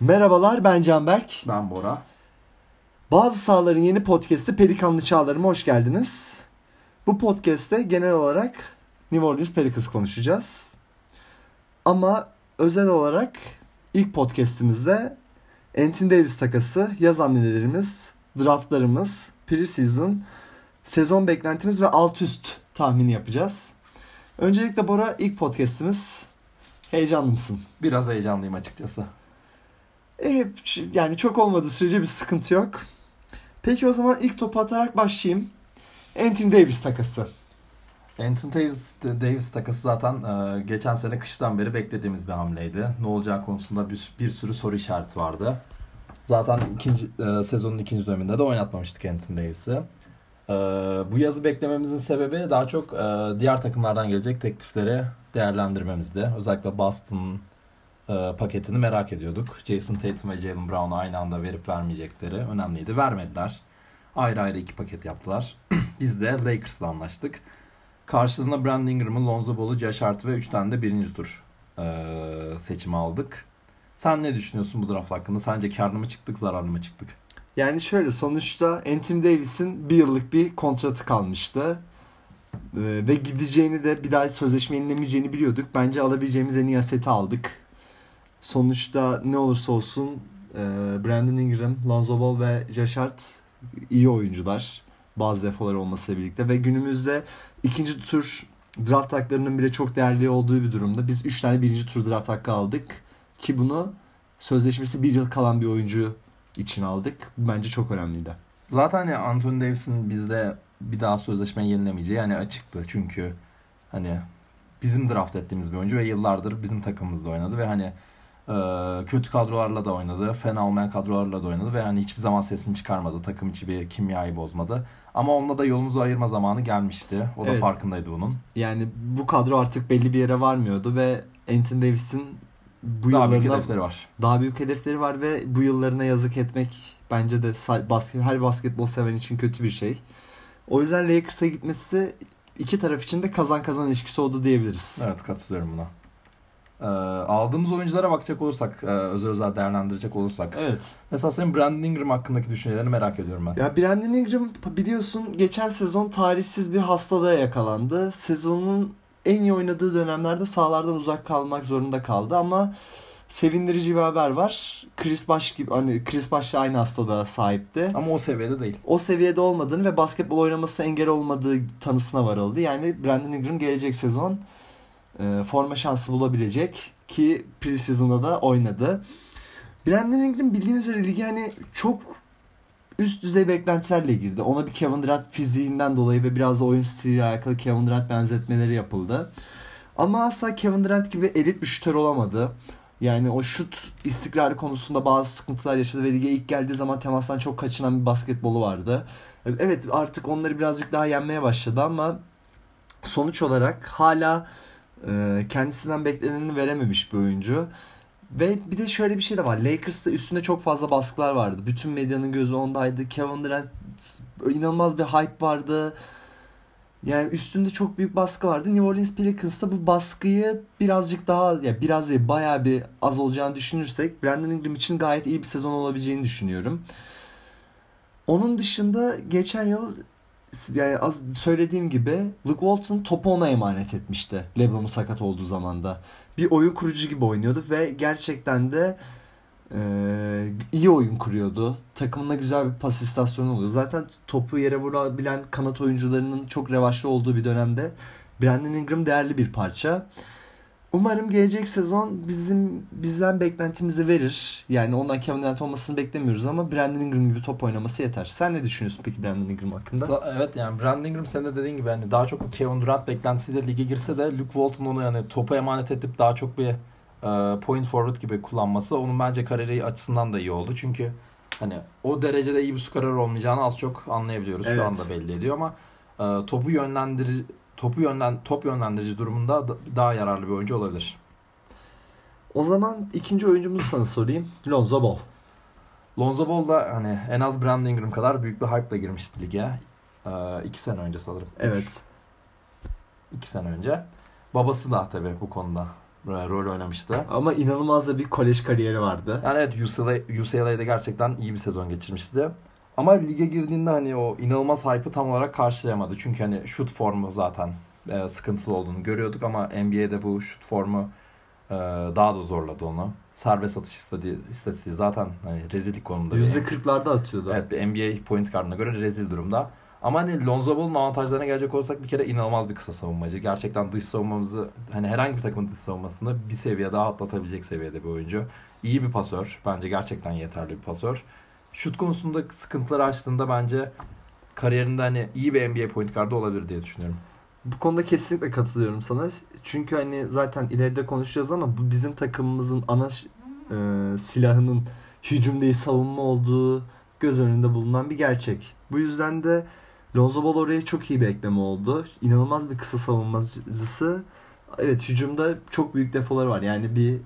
Merhabalar ben Canberk. Ben Bora. Bazı sahaların yeni podcast'i Pelikanlı Çağlarıma hoş geldiniz. Bu podcast'te genel olarak New Orleans Pelicans konuşacağız. Ama özel olarak ilk podcast'imizde Anthony Davis takası, yaz hamlelerimiz, draftlarımız, preseason, sezon beklentimiz ve alt üst tahmini yapacağız. Öncelikle Bora ilk podcast'imiz. Heyecanlı mısın? Biraz heyecanlıyım açıkçası. E, yani çok olmadığı sürece bir sıkıntı yok. Peki o zaman ilk topu atarak başlayayım. Anthony Davis takası. Anthony Davis, Davis takası zaten e, geçen sene kıştan beri beklediğimiz bir hamleydi. Ne olacağı konusunda bir, bir sürü soru işareti vardı. Zaten ikinci e, sezonun ikinci döneminde de oynatmamıştık Anthony Davis'i. E, bu yazı beklememizin sebebi daha çok e, diğer takımlardan gelecek teklifleri değerlendirmemizdi. Özellikle Boston'ın e, paketini merak ediyorduk. Jason Tatum ve Jalen Brown'u aynı anda verip vermeyecekleri önemliydi. Vermediler. Ayrı ayrı iki paket yaptılar. Biz de Lakers'la anlaştık. Karşılığında Brandon Ingram'ı, Lonzo Ball'u, Josh Hart ve 3 tane de birinci tur e, seçimi aldık. Sen ne düşünüyorsun bu draft hakkında? Sence karlı mı çıktık, zararlı mı çıktık? Yani şöyle sonuçta Anthony Davis'in bir yıllık bir kontratı kalmıştı. Ee, ve gideceğini de bir daha sözleşme yenilemeyeceğini biliyorduk. Bence alabileceğimiz en iyi aseti aldık. Sonuçta ne olursa olsun e, Brandon Ingram, Lonzo Ball ve Josh Hart iyi oyuncular. Bazı defolar olmasıyla birlikte ve günümüzde ikinci tur draft haklarının bile çok değerli olduğu bir durumda. Biz 3 tane birinci tur draft hakkı aldık. Ki bunu sözleşmesi bir yıl kalan bir oyuncu için aldık. Bence çok önemliydi. Zaten hani Anthony Davis'in bizde bir daha sözleşme yenilemeyeceği yani açıktı. Çünkü hani bizim draft ettiğimiz bir oyuncu ve yıllardır bizim takımımızda oynadı ve hani kötü kadrolarla da oynadı. Fena olmayan kadrolarla da oynadı ve hani hiçbir zaman sesini çıkarmadı. Takım içi bir kimyayı bozmadı. Ama onunla da yolumuzu ayırma zamanı gelmişti. O da evet. farkındaydı bunun. Yani bu kadro artık belli bir yere varmıyordu ve Anthony Davis'in bu daha büyük hedefleri var. Daha büyük hedefleri var ve bu yıllarına yazık etmek bence de basket, her basketbol seven için kötü bir şey. O yüzden Lakers'a gitmesi iki taraf için de kazan kazan ilişkisi oldu diyebiliriz. Evet katılıyorum buna. Ee, aldığımız oyunculara bakacak olursak, e, özel özel değerlendirecek olursak. Evet. Mesela senin Brandon Ingram hakkındaki düşüncelerini merak ediyorum ben. Ya Brandon Ingram biliyorsun geçen sezon tarihsiz bir hastalığa yakalandı. Sezonun en iyi oynadığı dönemlerde sahalardan uzak kalmak zorunda kaldı ama sevindirici bir haber var. Chris Bosh gibi hani Chris Bosh aynı hastalığa sahipti. Ama o seviyede değil. O seviyede olmadığını ve basketbol oynamasına engel olmadığı tanısına varıldı. Yani Brandon Ingram gelecek sezon e, forma şansı bulabilecek ki preseason'da da oynadı. Brandon Ingram bildiğiniz üzere ligi hani çok üst düzey beklentilerle girdi. Ona bir Kevin Durant fiziğinden dolayı ve biraz da oyun stiliyle alakalı Kevin Durant benzetmeleri yapıldı. Ama asla Kevin Durant gibi elit bir şütör olamadı. Yani o şut istikrarı konusunda bazı sıkıntılar yaşadı ve lige ilk geldiği zaman temastan çok kaçınan bir basketbolu vardı. Evet artık onları birazcık daha yenmeye başladı ama sonuç olarak hala e, kendisinden bekleneni verememiş bir oyuncu. Ve bir de şöyle bir şey de var. Lakers'ta üstünde çok fazla baskılar vardı. Bütün medyanın gözü ondaydı. Kevin Durant inanılmaz bir hype vardı. Yani üstünde çok büyük baskı vardı. New Orleans Pelicans'ta bu baskıyı birazcık daha ya biraz değil bayağı bir az olacağını düşünürsek Brandon Ingram için gayet iyi bir sezon olabileceğini düşünüyorum. Onun dışında geçen yıl yani az söylediğim gibi Luke Walton topu ona emanet etmişti. LeBron'un sakat olduğu zamanda. Bir oyun kurucu gibi oynuyordu ve gerçekten de e, iyi oyun kuruyordu. Takımına güzel bir pas istasyonu oluyor. Zaten topu yere vurabilen kanat oyuncularının çok revaçlı olduğu bir dönemde Brandon Ingram değerli bir parça. Umarım gelecek sezon bizim bizden beklentimizi verir. Yani ondan Kevin Durant olmasını beklemiyoruz ama Brandon Ingram gibi top oynaması yeter. Sen ne düşünüyorsun peki Brandon Ingram hakkında? Evet yani Brandon Ingram senin de dediğin gibi hani daha çok Kevin Durant beklentisiyle lige girse de Luke Walton onu yani topa emanet edip daha çok bir e, point forward gibi kullanması onun bence kariyeri açısından da iyi oldu. Çünkü hani o derecede iyi bir skorer olmayacağını az çok anlayabiliyoruz. Evet. Şu anda belli ediyor ama e, topu yönlendir topu yönden top yönlendirici durumunda daha yararlı bir oyuncu olabilir. O zaman ikinci oyuncumuzu sana sorayım. Lonzo Ball. Lonzo Ball da hani en az Brandon Ingram kadar büyük bir hype ile girmişti lige. Ee, iki sene önce sanırım. Evet. İki sene önce. Babası da tabii bu konuda e, rol oynamıştı. Ama inanılmaz da bir kolej kariyeri vardı. Yani evet UCLA, UCLA'de gerçekten iyi bir sezon geçirmişti. Ama lige girdiğinde hani o inanılmaz hype'ı tam olarak karşılayamadı. Çünkü hani şut formu zaten e, sıkıntılı olduğunu görüyorduk ama NBA'de bu şut formu e, daha da zorladı onu. Serbest atış istatistiği, istatistiği zaten hani rezillik konumunda. bir- %40'larda atıyordu. Evet bir NBA point guardına göre rezil durumda. Ama hani Lonzo Ball'un avantajlarına gelecek olursak bir kere inanılmaz bir kısa savunmacı. Gerçekten dış savunmamızı hani herhangi bir takımın dış savunmasını bir seviye daha atlatabilecek seviyede bir oyuncu. İyi bir pasör. Bence gerçekten yeterli bir pasör. Şut konusunda sıkıntıları açtığında bence kariyerinde hani iyi bir NBA point guardı olabilir diye düşünüyorum. Bu konuda kesinlikle katılıyorum sana. Çünkü hani zaten ileride konuşacağız ama bu bizim takımımızın ana e, silahının hücum değil savunma olduğu göz önünde bulunan bir gerçek. Bu yüzden de Lonzo Ball oraya çok iyi bir ekleme oldu. İnanılmaz bir kısa savunmacısı. Evet hücumda çok büyük defoları var. Yani bir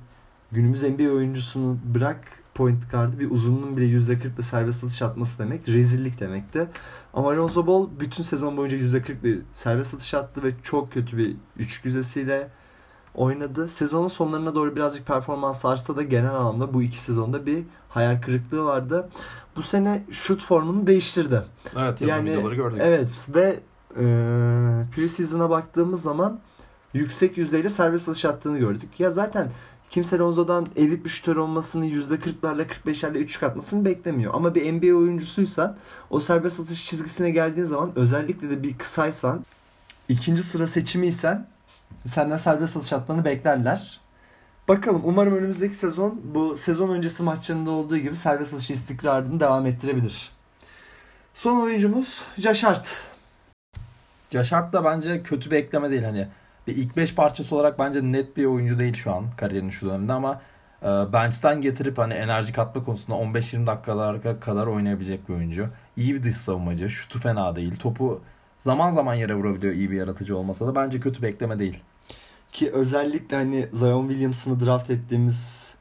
günümüz NBA oyuncusunu bırak point guard'ı bir uzunluğun bile %40'la serbest atış atması demek rezillik demekti. Ama Lonzo Ball bütün sezon boyunca %40'lı serbest atış attı ve çok kötü bir üçlük yüzdesiyle oynadı. Sezonun sonlarına doğru birazcık performans artsa da genel anlamda bu iki sezonda bir hayal kırıklığı vardı. Bu sene şut formunu değiştirdi. Evet yazın Yani, videoları gördük. Evet ve e, preseason'a baktığımız zaman yüksek yüzdeyle serbest atış attığını gördük. Ya zaten kimse Lonzo'dan elit bir şutör olmasını %40'larla 45'lerle üçlük atmasını beklemiyor. Ama bir NBA oyuncusuysan o serbest atış çizgisine geldiğin zaman özellikle de bir kısaysan ikinci sıra seçimiysen senden serbest atış atmanı beklerler. Bakalım umarım önümüzdeki sezon bu sezon öncesi maçlarında olduğu gibi serbest atış istikrarını devam ettirebilir. Son oyuncumuz. Josh Hart da bence kötü bir ekleme değil hani. Bir ilk 5 parçası olarak bence net bir oyuncu değil şu an kariyerinin şu döneminde ama e, bench'ten getirip hani enerji katma konusunda 15-20 dakikalara kadar oynayabilecek bir oyuncu. İyi bir dış savunmacı. Şutu fena değil. Topu zaman zaman yere vurabiliyor iyi bir yaratıcı olmasa da bence kötü bir ekleme değil. Ki özellikle hani Zion Williamson'ı draft ettiğimiz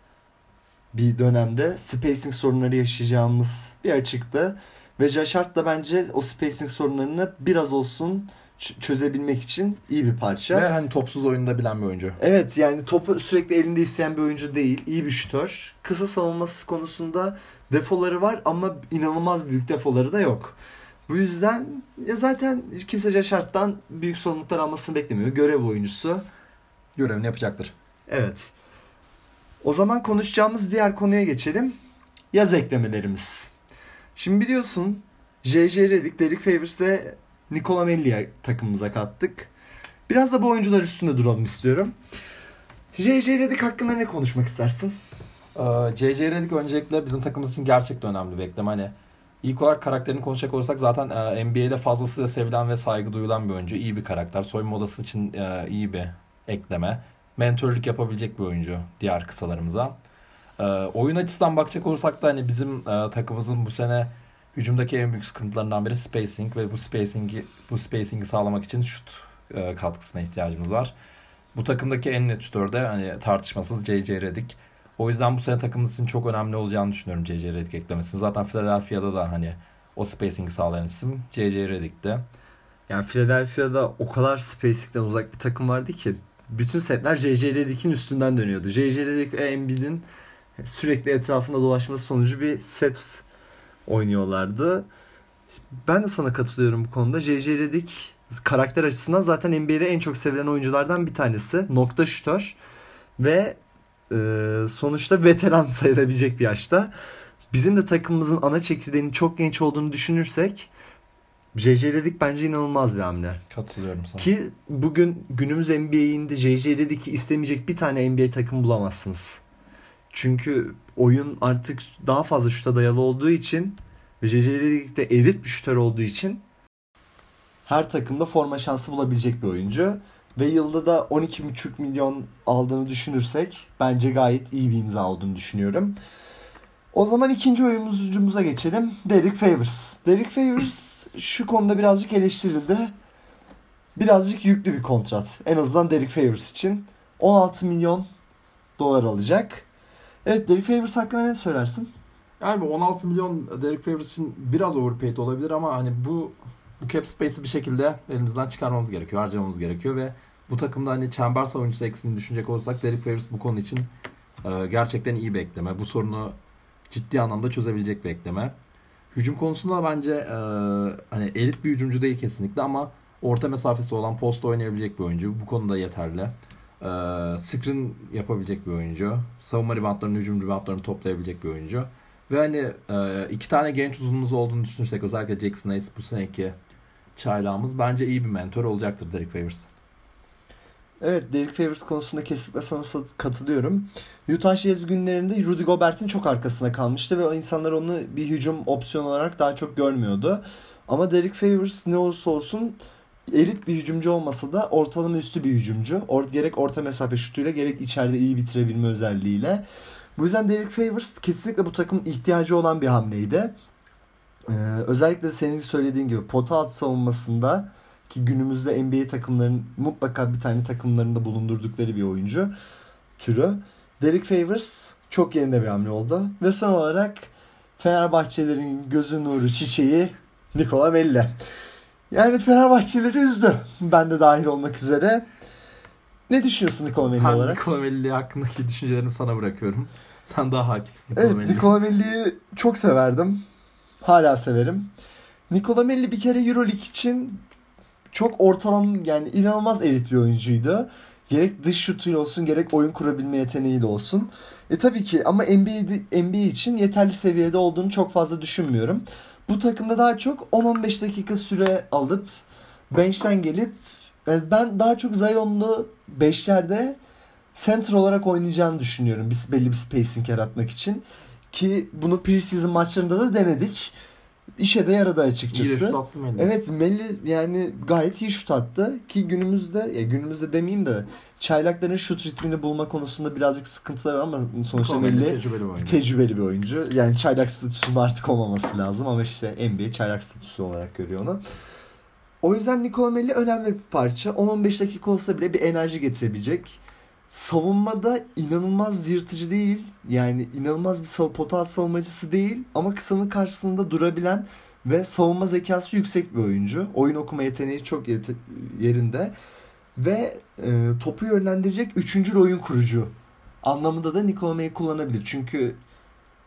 bir dönemde spacing sorunları yaşayacağımız bir açıktı. Ve Josh Hart da bence o spacing sorunlarını biraz olsun çözebilmek için iyi bir parça. Ve hani topsuz oyunda bilen bir oyuncu. Evet yani topu sürekli elinde isteyen bir oyuncu değil. İyi bir şutör. Kısa savunması konusunda defoları var ama inanılmaz büyük defoları da yok. Bu yüzden ya zaten kimse Josh Hart'tan büyük sorumluluklar almasını beklemiyor. Görev oyuncusu. Görevini yapacaktır. Evet. O zaman konuşacağımız diğer konuya geçelim. Yaz eklemelerimiz. Şimdi biliyorsun J.J. Redick, Derek Favors ve Nikola Melli'ye takımımıza kattık. Biraz da bu oyuncular üstünde duralım istiyorum. J.J. Redick hakkında ne konuşmak istersin? Ee, J.J. Redick öncelikle bizim takımımız için gerçekten önemli bir ekleme. Hani ilk olarak karakterini konuşacak olursak zaten e, NBA'de fazlasıyla sevilen ve saygı duyulan bir oyuncu. İyi bir karakter. Soyunma odası için e, iyi bir ekleme. Mentörlük yapabilecek bir oyuncu diğer kısalarımıza. E, oyun açısından bakacak olursak da hani bizim takımımızın bu sene hücumdaki en büyük sıkıntılarından biri spacing ve bu spacing'i bu spacing'i sağlamak için şut e, katkısına ihtiyacımız var. Bu takımdaki en net şutör hani tartışmasız J.J. Redick. O yüzden bu sene takımımız için çok önemli olacağını düşünüyorum J.J. Redick eklemesini. Zaten Philadelphia'da da hani o spacing'i sağlayan isim J.J. Redick'ti. Yani Philadelphia'da o kadar spacing'den uzak bir takım vardı ki bütün setler J.J. Redick'in üstünden dönüyordu. J.J. Redick ve Embiid'in sürekli etrafında dolaşması sonucu bir set oynuyorlardı. Ben de sana katılıyorum bu konuda. J.J. Redick karakter açısından zaten NBA'de en çok sevilen oyunculardan bir tanesi. Nokta şutör ve e, sonuçta veteran sayılabilecek bir yaşta. Bizim de takımımızın ana çekirdeğinin çok genç olduğunu düşünürsek J.J. Redick bence inanılmaz bir hamle. Katılıyorum sana. Ki bugün günümüz NBA'inde J.J. Redick'i istemeyecek bir tane NBA takım bulamazsınız. Çünkü oyun artık daha fazla şuta dayalı olduğu için ve J.J. Redick de elit bir şutör olduğu için her takımda forma şansı bulabilecek bir oyuncu. Ve yılda da 12,5 milyon aldığını düşünürsek bence gayet iyi bir imza olduğunu düşünüyorum. O zaman ikinci oyuncumuza geçelim. Derek Favors. Derek Favors şu konuda birazcık eleştirildi. Birazcık yüklü bir kontrat. En azından Derek Favors için. 16 milyon dolar alacak. Evet Derek Favors hakkında ne söylersin? Yani bu 16 milyon Derek Favors için biraz overpaid olabilir ama hani bu bu cap space'i bir şekilde elimizden çıkarmamız gerekiyor, harcamamız gerekiyor ve Bu takımda hani çember savunucusu eksiğini düşünecek olursak Derek Favors bu konu için e, gerçekten iyi bir ekleme. Bu sorunu ciddi anlamda çözebilecek bir ekleme. Hücum konusunda bence e, hani elit bir hücumcu değil kesinlikle ama orta mesafesi olan post oynayabilecek bir oyuncu. Bu konuda yeterli. E, screen yapabilecek bir oyuncu. Savunma reboundlarını, hücum reboundlarını toplayabilecek bir oyuncu. Ve hani e, iki tane genç uzunumuz olduğunu düşünürsek özellikle Jackson Hayes bu seneki çaylağımız bence iyi bir mentor olacaktır Derek Favors. Evet Derek Favors konusunda kesinlikle sana katılıyorum. Utah Jazz günlerinde Rudy Gobert'in çok arkasına kalmıştı ve insanlar onu bir hücum opsiyonu olarak daha çok görmüyordu. Ama Derek Favors ne olursa olsun elit bir hücumcu olmasa da ortalama üstü bir hücumcu. Or gerek orta mesafe şutuyla gerek içeride iyi bitirebilme özelliğiyle. Bu yüzden Derek Favors kesinlikle bu takımın ihtiyacı olan bir hamleydi. Ee, özellikle senin söylediğin gibi pota alt savunmasında ki günümüzde NBA takımlarının mutlaka bir tane takımlarında bulundurdukları bir oyuncu türü. Derek Favors çok yerinde bir hamle oldu. Ve son olarak Fenerbahçelerin gözü nuru çiçeği Nikola Melli. Yani Fenerbahçeleri üzdü. Ben de dahil olmak üzere. Ne düşünüyorsun Nikola Melli ben olarak? Nikola Melli hakkındaki düşüncelerimi sana bırakıyorum. Sen daha hakimsin Nikola evet, Melli. Nikola Melli'yi çok severdim. Hala severim. Nikola Melli bir kere Euroleague için çok ortalama yani inanılmaz elit bir oyuncuydu. Gerek dış şutuyla olsun gerek oyun kurabilme yeteneğiyle olsun. E tabii ki ama NBA, NBA için yeterli seviyede olduğunu çok fazla düşünmüyorum. Bu takımda daha çok 10-15 dakika süre alıp bench'ten gelip e, ben daha çok Zion'lu 5'lerde center olarak oynayacağını düşünüyorum. Biz belli bir spacing yaratmak için. Ki bunu preseason maçlarında da denedik işe de yaradı açıkçası. İyi de şut attı Melli. Evet Melli yani gayet iyi şut attı ki günümüzde ya günümüzde demeyeyim de çaylakların şut ritmini bulma konusunda birazcık sıkıntılar var ama sonuçta Melli tecrübeli bir oyuncu. tecrübeli bir oyuncu. Yani çaylak statüsünde artık olmaması lazım ama işte NBA çaylak statüsü olarak görüyor onu. O yüzden Nikola Melli önemli bir parça. 10-15 dakika olsa bile bir enerji getirebilecek savunmada inanılmaz yırtıcı değil. Yani inanılmaz bir sav potal savunmacısı değil ama kısanın karşısında durabilen ve savunma zekası yüksek bir oyuncu. Oyun okuma yeteneği çok yete- yerinde ve e, topu yönlendirecek üçüncü oyun kurucu anlamında da Nikola May kullanabilir. Çünkü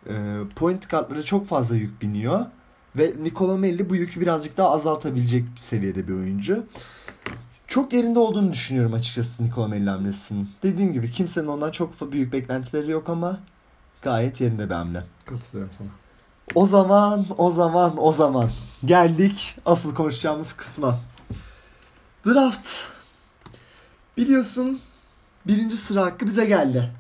e, point kartlara çok fazla yük biniyor ve Nikola Melli bu yükü birazcık daha azaltabilecek seviyede bir oyuncu çok yerinde olduğunu düşünüyorum açıkçası Nikola Melli hamlesinin. Dediğim gibi kimsenin ondan çok büyük beklentileri yok ama gayet yerinde bir hamle. Katılıyorum sana. O zaman, o zaman, o zaman geldik asıl konuşacağımız kısma. Draft. Biliyorsun birinci sıra hakkı bize geldi.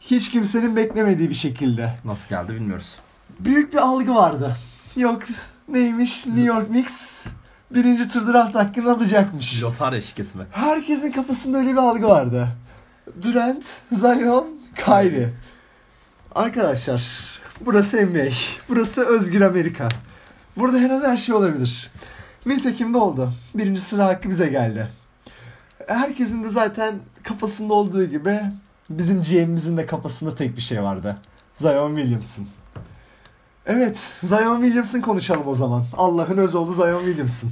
Hiç kimsenin beklemediği bir şekilde. Nasıl geldi bilmiyoruz. Büyük bir algı vardı. Yok neymiş New York Knicks birinci tur draft hakkını alacakmış. Lotarya şikesi mi? Herkesin kafasında öyle bir algı vardı. Durant, Zion, Kyrie. Arkadaşlar burası NBA. Burası özgür Amerika. Burada her an her şey olabilir. Nitekim de oldu. Birinci sıra hakkı bize geldi. Herkesin de zaten kafasında olduğu gibi bizim GM'imizin de kafasında tek bir şey vardı. Zion Williamson. Evet, Zion Williamson konuşalım o zaman. Allah'ın öz oğlu Zion Williamson.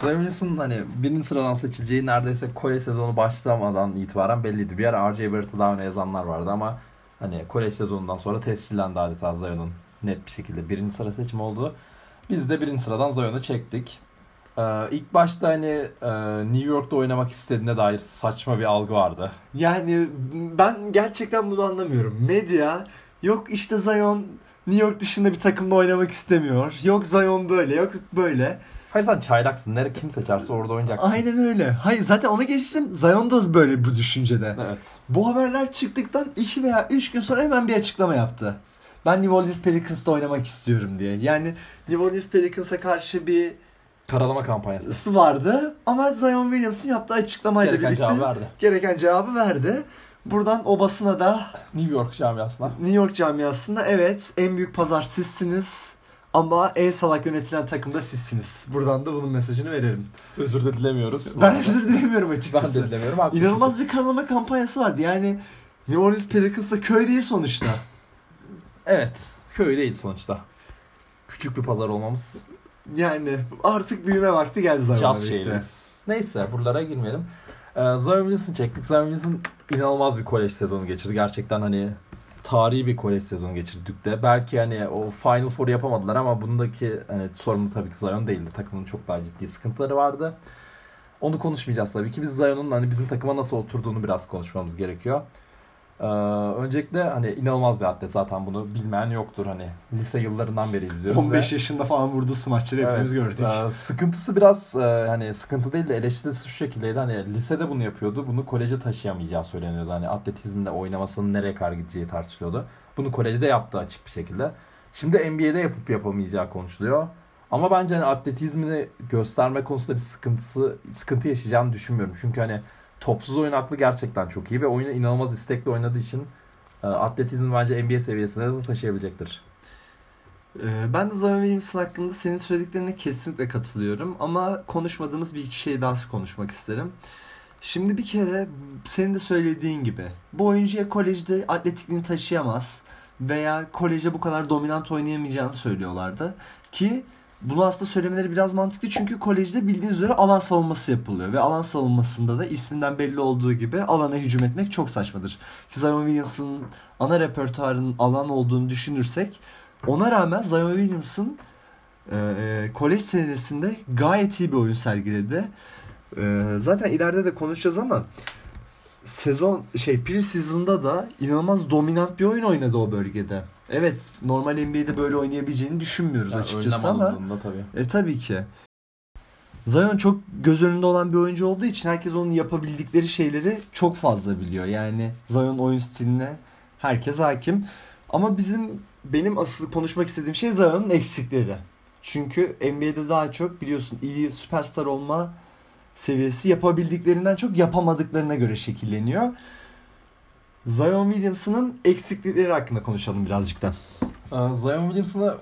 Zion Williamson'ın hani birinci sıradan seçileceği neredeyse kolej sezonu başlamadan itibaren belliydi. Bir ara R.J. Barrett'ı daha öne yazanlar vardı ama hani kolej sezonundan sonra tescillendi adeta Zion'un net bir şekilde birinci sıra seçimi oldu. Biz de birinci sıradan Zion'u çektik. Ee, ilk başta hani e, New York'ta oynamak istediğine dair saçma bir algı vardı. Yani ben gerçekten bunu anlamıyorum. Medya yok işte Zion New York dışında bir takımda oynamak istemiyor. Yok Zion böyle, yok böyle. Hayır sen çaylaksın. Nere kim seçerse orada oynayacaksın. Aynen öyle. Hayır zaten ona geçtim. Zion da böyle bu düşüncede. Evet. Bu haberler çıktıktan 2 veya 3 gün sonra hemen bir açıklama yaptı. Ben New Orleans Pelicans'ta oynamak istiyorum diye. Yani New Orleans Pelicans'a karşı bir Karalama kampanyası. vardı ama Zion Williamson yaptığı açıklamayla Gereken birlikte cevabı verdi. gereken cevabı verdi. Buradan o basına da New York camiasına. New York camiasında evet en büyük pazar sizsiniz ama en salak yönetilen takım da sizsiniz. Buradan da bunun mesajını veririm. Özür de dilemiyoruz. Ben özür dilemiyorum Ben açıkçası. de dilemiyorum. Haklı İnanılmaz bir karalama kampanyası vardı. Yani New Orleans Pelicans da köy değil sonuçta. Evet. Köy değil sonuçta. Küçük bir pazar olmamız Yani artık büyüme vakti geldi zaten. Caz şehriz. Neyse buralara girmeyelim. Ee, Zion Williamson çektik. Zion Williamson inanılmaz bir kolej sezonu geçirdi. Gerçekten hani tarihi bir kolej sezonu geçirdik de. Belki hani o Final Four yapamadılar ama bundaki hani sorumlu tabii ki Zion değildi. Takımın çok daha ciddi sıkıntıları vardı. Onu konuşmayacağız tabii ki. Biz Zion'un hani bizim takıma nasıl oturduğunu biraz konuşmamız gerekiyor. Ee, öncelikle hani inanılmaz bir atlet zaten bunu bilmeyen yoktur hani lise yıllarından beri izliyoruz. 15 ve, yaşında falan vurduğu smaçları hepimiz evet, gördük. E, sıkıntısı biraz e, hani sıkıntı değil de eleştirisi şu şekildeydi hani lisede bunu yapıyordu bunu koleje taşıyamayacağı söyleniyordu. Hani atletizmde oynamasının nereye kadar gideceği tartışılıyordu. Bunu kolejde yaptı açık bir şekilde. Şimdi NBA'de yapıp yapamayacağı konuşuluyor. Ama bence hani atletizmini gösterme konusunda bir sıkıntısı sıkıntı yaşayacağını düşünmüyorum. Çünkü hani topsuz oyun aklı gerçekten çok iyi ve oyunu inanılmaz istekli oynadığı için e, bence NBA seviyesine de taşıyabilecektir. E, ben de Zion Williamson hakkında senin söylediklerine kesinlikle katılıyorum. Ama konuşmadığımız bir iki şey daha konuşmak isterim. Şimdi bir kere senin de söylediğin gibi bu oyuncuya kolejde atletikliğini taşıyamaz veya kolejde bu kadar dominant oynayamayacağını söylüyorlardı. Ki bunu aslında söylemeleri biraz mantıklı çünkü kolejde bildiğiniz üzere alan savunması yapılıyor ve alan savunmasında da isminden belli olduğu gibi alana hücum etmek çok saçmadır. Zion Williamson'ın ana repertuarının alan olduğunu düşünürsek ona rağmen Zion Williamson e, e, kolej senesinde gayet iyi bir oyun sergiledi. E, zaten ileride de konuşacağız ama sezon şey pre-season'da da inanılmaz dominant bir oyun oynadı o bölgede. Evet normal NBA'de böyle oynayabileceğini düşünmüyoruz yani açıkçası ama tabii. E tabii ki. Zion çok göz önünde olan bir oyuncu olduğu için herkes onun yapabildikleri şeyleri çok fazla biliyor. Yani Zion oyun stiline herkes hakim. Ama bizim benim asıl konuşmak istediğim şey Zion'un eksikleri. Çünkü NBA'de daha çok biliyorsun iyi süperstar olma seviyesi yapabildiklerinden çok yapamadıklarına göre şekilleniyor. Zion Williamson'ın eksiklikleri hakkında konuşalım birazcık da. Ee, Zion Williamson'a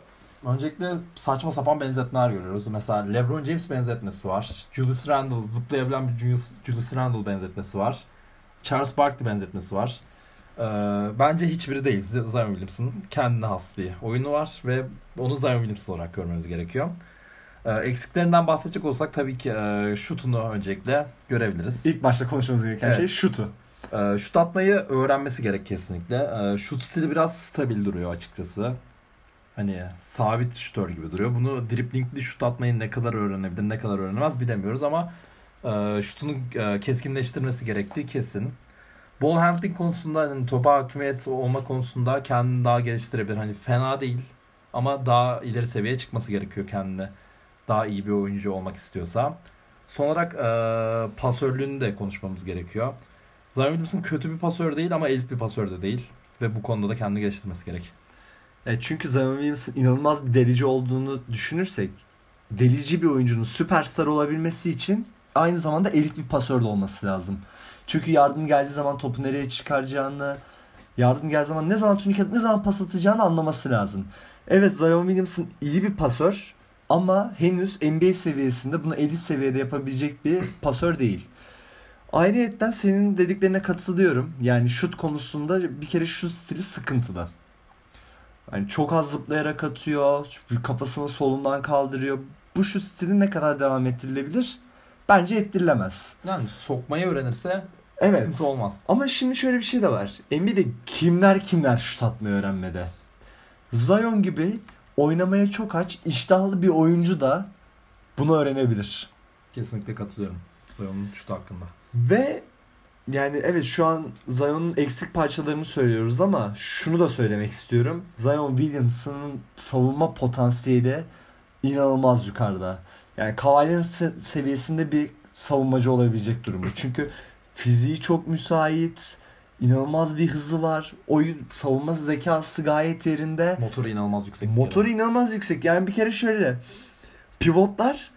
öncelikle saçma sapan benzetmeler görüyoruz. Mesela LeBron James benzetmesi var. Julius Randle, zıplayabilen bir Julius, Julius Randle benzetmesi var. Charles Barkley benzetmesi var. Ee, bence hiçbiri değil Zion Williamson'ın kendine has bir oyunu var ve onu Zion Williamson olarak görmemiz gerekiyor. Ee, eksiklerinden bahsedecek olsak tabii ki e, şutunu öncelikle görebiliriz. İlk başta konuşmamız gereken evet. şey şutu. E, şut atmayı öğrenmesi gerek kesinlikle. E, şut stili biraz stabil duruyor açıkçası. Hani sabit şutör gibi duruyor. Bunu driplingli şut atmayı ne kadar öğrenebilir, ne kadar öğrenemez bilemiyoruz ama e, şutunu e, keskinleştirmesi gerektiği kesin. Ball handling konusunda hani topa hakimiyet olma konusunda kendini daha geliştirebilir. Hani fena değil ama daha ileri seviyeye çıkması gerekiyor kendine. Daha iyi bir oyuncu olmak istiyorsa. Son olarak e, pasörlüğünü de konuşmamız gerekiyor. Zion Williamson kötü bir pasör değil ama elit bir pasör de değil. Ve bu konuda da kendini geliştirmesi gerek. Evet, çünkü Zion Williamson inanılmaz bir delici olduğunu düşünürsek delici bir oyuncunun süperstar olabilmesi için aynı zamanda elit bir pasör de olması lazım. Çünkü yardım geldiği zaman topu nereye çıkaracağını, yardım geldiği zaman ne zaman turnike ne zaman pas atacağını anlaması lazım. Evet Zion Williamson iyi bir pasör ama henüz NBA seviyesinde bunu elit seviyede yapabilecek bir pasör değil. Ayrıyetten senin dediklerine katılıyorum. Yani şut konusunda bir kere şut stili sıkıntılı. Yani çok az zıplayarak atıyor. Kafasını solundan kaldırıyor. Bu şut stili ne kadar devam ettirilebilir? Bence ettirilemez. Yani sokmayı öğrenirse evet. sıkıntı olmaz. Ama şimdi şöyle bir şey de var. NBA'de kimler kimler şut atmayı öğrenmede. Zion gibi oynamaya çok aç, iştahlı bir oyuncu da bunu öğrenebilir. Kesinlikle katılıyorum Zion'un şut hakkında. Ve yani evet şu an Zion'un eksik parçalarını söylüyoruz ama şunu da söylemek istiyorum. Zion Williamson'ın savunma potansiyeli inanılmaz yukarıda. Yani Kawhi'nin seviyesinde bir savunmacı olabilecek durumda. Çünkü fiziği çok müsait. inanılmaz bir hızı var. Oyun savunma zekası gayet yerinde. Motoru inanılmaz yüksek. Motoru inanılmaz yüksek. Yani bir kere şöyle pivotlar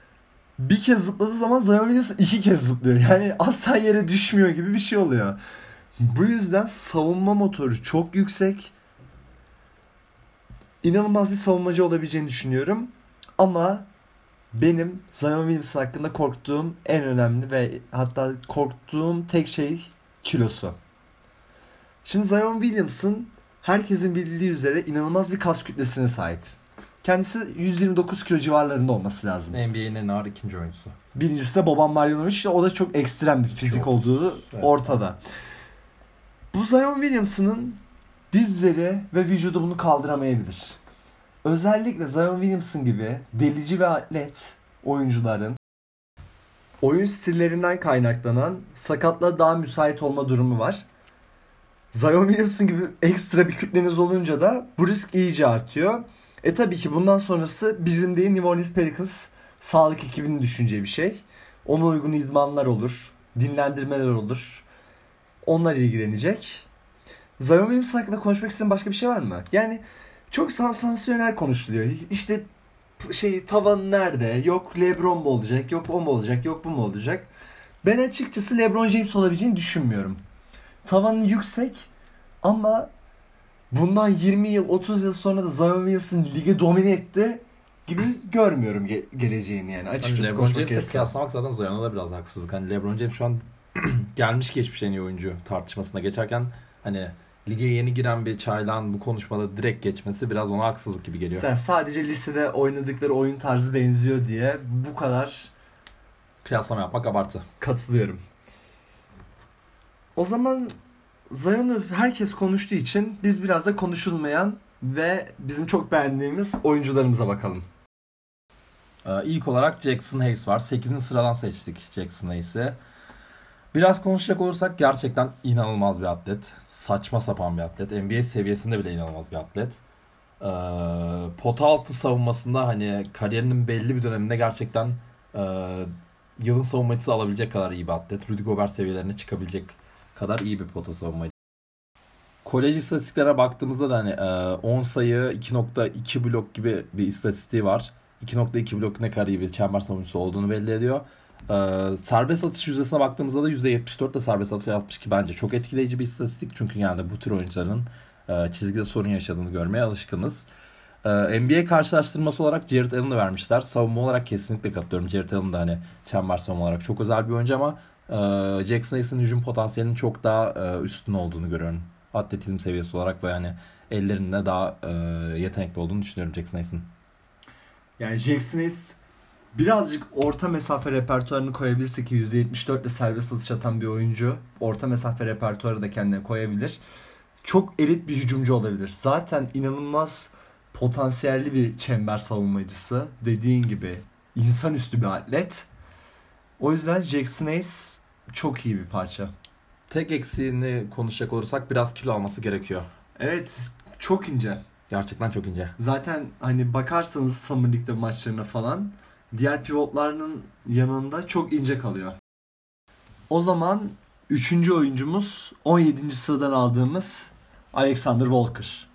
bir kez zıpladığı zaman Zion Williamson iki kez zıplıyor. Yani asla yere düşmüyor gibi bir şey oluyor. Bu yüzden savunma motoru çok yüksek. İnanılmaz bir savunmacı olabileceğini düşünüyorum. Ama benim Zion Williamson hakkında korktuğum en önemli ve hatta korktuğum tek şey kilosu. Şimdi Zion Williamson herkesin bildiği üzere inanılmaz bir kas kütlesine sahip. Kendisi 129 kilo civarlarında olması lazım. NBA'nin en ağır ikinci oyuncusu. Birincisi de Boban Marjanovic. O da çok ekstrem bir fizik Çok. olduğu Evet. ortada. Bu Zion Williamson'ın dizleri ve vücudu bunu kaldıramayabilir. Özellikle Zion Williamson gibi delici ve atlet oyuncuların oyun stillerinden kaynaklanan sakatlığa daha müsait olma durumu var. Zion Williamson gibi ekstra bir kütleniz olunca da bu risk iyice artıyor. E tabii ki bundan sonrası bizim değil New Orleans Pelicans sağlık ekibinin düşüneceği bir şey. Ona uygun idmanlar olur, dinlendirmeler olur. Onlar ilgilenecek. Zion Williamson hakkında konuşmak istediğin başka bir şey var mı? Yani çok sansasyonel konuşuluyor. İşte şey tavan nerede? Yok LeBron mu olacak? Yok o mu olacak? Yok bu mu olacak? Ben açıkçası LeBron James olabileceğini düşünmüyorum. Tavanı yüksek ama bundan 20 yıl 30 yıl sonra da Zion Williamson ligi domine etti gibi görmüyorum ge- geleceğini yani Hani açıkçası LeBron konuşmak James'e kıyaslamak zaten Zion'a da biraz haksızlık. Hani LeBron James şu an gelmiş geçmiş en iyi oyuncu tartışmasına geçerken hani lige yeni giren bir çaylağın bu konuşmada direkt geçmesi biraz ona haksızlık gibi geliyor. Sen sadece lisede oynadıkları oyun tarzı benziyor diye bu kadar Kıyaslama yapmak abartı. katılıyorum. O zaman Zion'u herkes konuştuğu için biz biraz da konuşulmayan ve bizim çok beğendiğimiz oyuncularımıza bakalım. Ee, ilk olarak Jackson Hayes var. 8. sıradan seçtik Jackson Hayes'i. Biraz konuşacak olursak gerçekten inanılmaz bir atlet. Saçma sapan bir atlet. NBA seviyesinde bile inanılmaz bir atlet. Ee, altı savunmasında hani kariyerinin belli bir döneminde gerçekten e, yılın savunmacısı alabilecek kadar iyi bir atlet. Rudy Gobert seviyelerine çıkabilecek kadar iyi bir pota savunmacı. Kolej istatistiklerine baktığımızda da hani e, 10 sayı 2.2 blok gibi bir istatistiği var. 2.2 blok ne kadar iyi bir çember savunucusu olduğunu belli ediyor. Ee, serbest atış yüzdesine baktığımızda da %74 de serbest atış yapmış ki bence çok etkileyici bir istatistik. Çünkü genelde bu tür oyuncuların e, çizgide sorun yaşadığını görmeye alışkınız. NBA karşılaştırması olarak Jared Allen'ı vermişler. Savunma olarak kesinlikle katılıyorum. Jared Allen da hani çember savunma olarak çok özel bir oyuncu ama e, Jackson Hayes'in hücum potansiyelinin çok daha e, üstün olduğunu görüyorum. Atletizm seviyesi olarak ve yani ellerinde daha e, yetenekli olduğunu düşünüyorum Jackson Hayes'in. Yani Jackson Hayes birazcık orta mesafe repertuarını koyabilirse ki %74 ile serbest atış atan bir oyuncu orta mesafe repertuarı da kendine koyabilir. Çok elit bir hücumcu olabilir. Zaten inanılmaz potansiyelli bir çember savunmacısı. Dediğin gibi insanüstü bir atlet. O yüzden Jackson Hayes çok iyi bir parça. Tek eksiğini konuşacak olursak biraz kilo alması gerekiyor. Evet çok ince. Gerçekten çok ince. Zaten hani bakarsanız Summer League'de maçlarına falan diğer pivotlarının yanında çok ince kalıyor. O zaman üçüncü oyuncumuz 17. sıradan aldığımız Alexander Walker.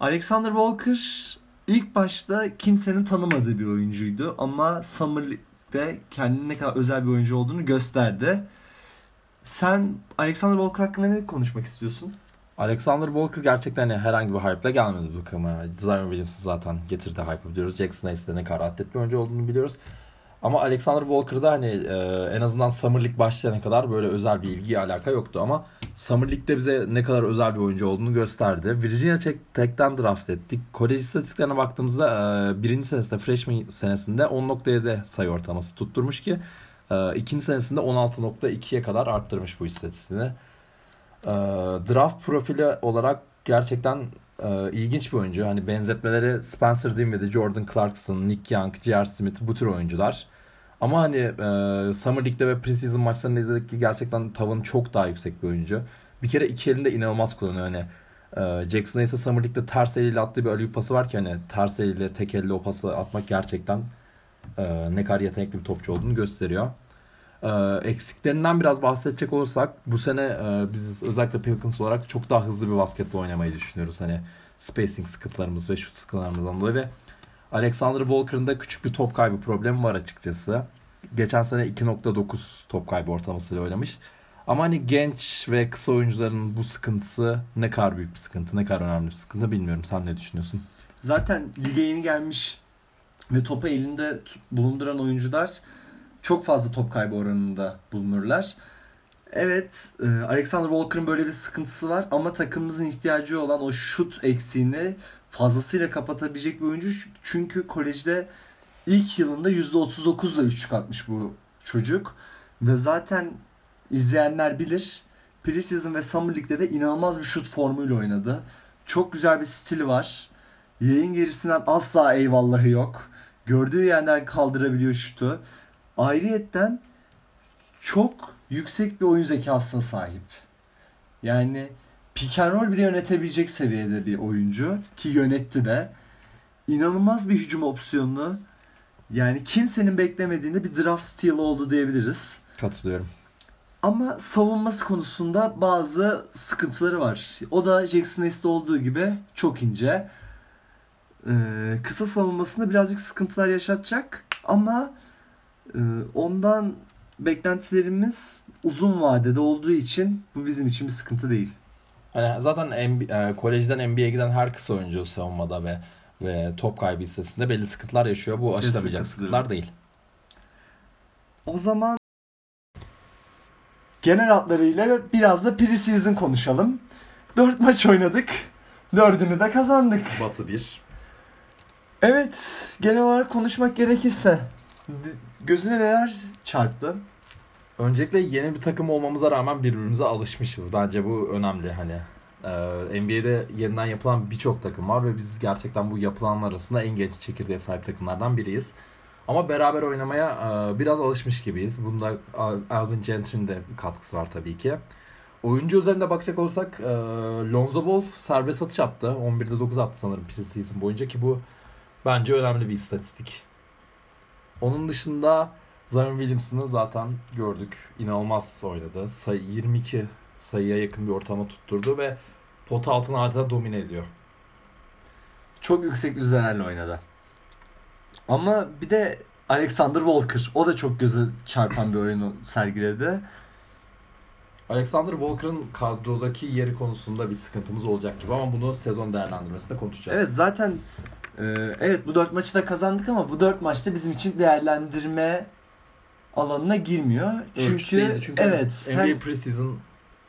Alexander Walker ilk başta kimsenin tanımadığı bir oyuncuydu ama Summer League'de kendine ne kadar özel bir oyuncu olduğunu gösterdi. Sen Alexander Walker hakkında ne konuşmak istiyorsun? Alexander Walker gerçekten hani herhangi bir hype'la gelmedi bu takıma. Zion Williams'ı zaten getirdi hype biliyoruz. Jackson Hayes'te ne kadar atlet bir oyuncu olduğunu biliyoruz. Ama Alexander Walker'da hani e, en azından Summer League başlayana kadar böyle özel bir ilgi alaka yoktu ama Summer League'de bize ne kadar özel bir oyuncu olduğunu gösterdi. Virginia Tech'ten draft ettik. Kolej istatistiklerine baktığımızda e, birinci senesinde freshman senesinde 10.7 sayı ortalaması tutturmuş ki e, ikinci senesinde 16.2'ye kadar arttırmış bu istatistiğini. E, draft profili olarak gerçekten e, ilginç bir oyuncu. Hani benzetmeleri Spencer Dinwiddie, Jordan Clarkson, Nick Young, J.R. Smith bu tür oyuncular. Ama hani e, Summer League'de ve preseason maçlarında izledik ki gerçekten tavanı çok daha yüksek bir oyuncu. Bir kere iki elinde inanılmaz kullanıyor. Hani e, Jackson Hayes'e Summer League'de ters eliyle attığı bir alley pası var ki hani ters eliyle tek elle o pası atmak gerçekten e, ne kadar yetenekli bir topçu olduğunu gösteriyor. E, eksiklerinden biraz bahsedecek olursak bu sene e, biz özellikle Pelicans olarak çok daha hızlı bir basketbol oynamayı düşünüyoruz. Hani spacing sıkıntılarımız ve şut sıkıntılarımızdan dolayı ve Alexander Walker'ın da küçük bir top kaybı problemi var açıkçası. Geçen sene 2.9 top kaybı ortalamasıyla oynamış. Ama hani genç ve kısa oyuncuların bu sıkıntısı ne kadar büyük bir sıkıntı, ne kadar önemli bir sıkıntı bilmiyorum. Sen ne düşünüyorsun? Zaten lige yeni gelmiş ve topu elinde bulunduran oyuncular çok fazla top kaybı oranında bulunurlar. Evet, e, Alexander Walker'ın böyle bir sıkıntısı var ama takımımızın ihtiyacı olan o şut eksiğini fazlasıyla kapatabilecek bir oyuncu. Çünkü kolejde ilk yılında %39'la üçlük atmış bu çocuk. Ve zaten izleyenler bilir. Preseason ve Summer League'de de inanılmaz bir şut formuyla oynadı. Çok güzel bir stili var. Yayın gerisinden asla eyvallahı yok. Gördüğü yerden kaldırabiliyor şutu. Ayrıyetten çok yüksek bir oyun zekasına sahip. Yani pick and roll bile yönetebilecek seviyede bir oyuncu ki yönetti de. İnanılmaz bir hücum opsiyonunu yani kimsenin beklemediğinde bir draft steal oldu diyebiliriz. Katılıyorum. Ama savunması konusunda bazı sıkıntıları var. O da Jackson Hayes'te olduğu gibi çok ince. Ee, kısa savunmasında birazcık sıkıntılar yaşatacak. Ama ondan beklentilerimiz uzun vadede olduğu için bu bizim için bir sıkıntı değil. Hani zaten NBA, e, kolejden NBA'ye giden her kısa oyuncu savunmada ve ve top kaybı listesinde belli sıkıntılar yaşıyor. Bu aşılamayacak sıkıntılar değil. O zaman genel hatlarıyla biraz da preseason konuşalım. 4 maç oynadık. Dördünü de kazandık. Batı 1. Evet, genel olarak konuşmak gerekirse gözüne neler çarptı? Öncelikle yeni bir takım olmamıza rağmen birbirimize alışmışız. Bence bu önemli hani. Ee, NBA'de yeniden yapılan birçok takım var ve biz gerçekten bu yapılanlar arasında en genç çekirdeğe sahip takımlardan biriyiz. Ama beraber oynamaya e, biraz alışmış gibiyiz. Bunda Alvin Gentry'nin de katkısı var tabii ki. Oyuncu üzerinde bakacak olursak e, Lonzo Ball serbest atış attı. 11'de 9 attı sanırım preseason boyunca ki bu bence önemli bir istatistik. Onun dışında Zion Williamson'ı zaten gördük. İnanılmaz oynadı. Sayı 22 sayıya yakın bir ortama tutturdu ve pot altını adeta domine ediyor. Çok yüksek düzeylerle oynadı. Ama bir de Alexander Walker. O da çok göze çarpan bir oyunu sergiledi. Alexander Walker'ın kadrodaki yeri konusunda bir sıkıntımız olacak gibi ama bunu sezon değerlendirmesinde konuşacağız. Evet zaten evet bu dört maçı da kazandık ama bu dört maçta bizim için değerlendirme alanına girmiyor. Çünkü, çünkü evet NBA hem, preseason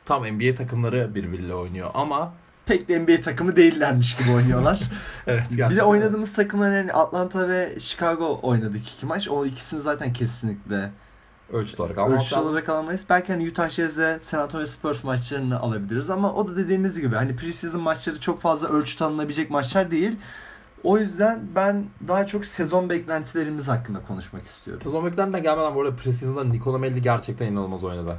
tam NBA takımları birbiriyle oynuyor ama pek de NBA takımı değillermiş gibi oynuyorlar. evet gerçekten. Bir de oynadığımız takımlar yani Atlanta ve Chicago oynadık iki maç. O ikisini zaten kesinlikle ölçüt olarak almak ölçüt olarak alamayız. Belki hani Utah Jazz'le San Antonio Spurs maçlarını alabiliriz ama o da dediğimiz gibi hani preseason maçları çok fazla ölçüt alınabilecek maçlar değil. O yüzden ben daha çok sezon beklentilerimiz hakkında konuşmak istiyorum. Sezon beklentilerine gelmeden bu arada preseason'da Nikola Melli gerçekten inanılmaz oynadı.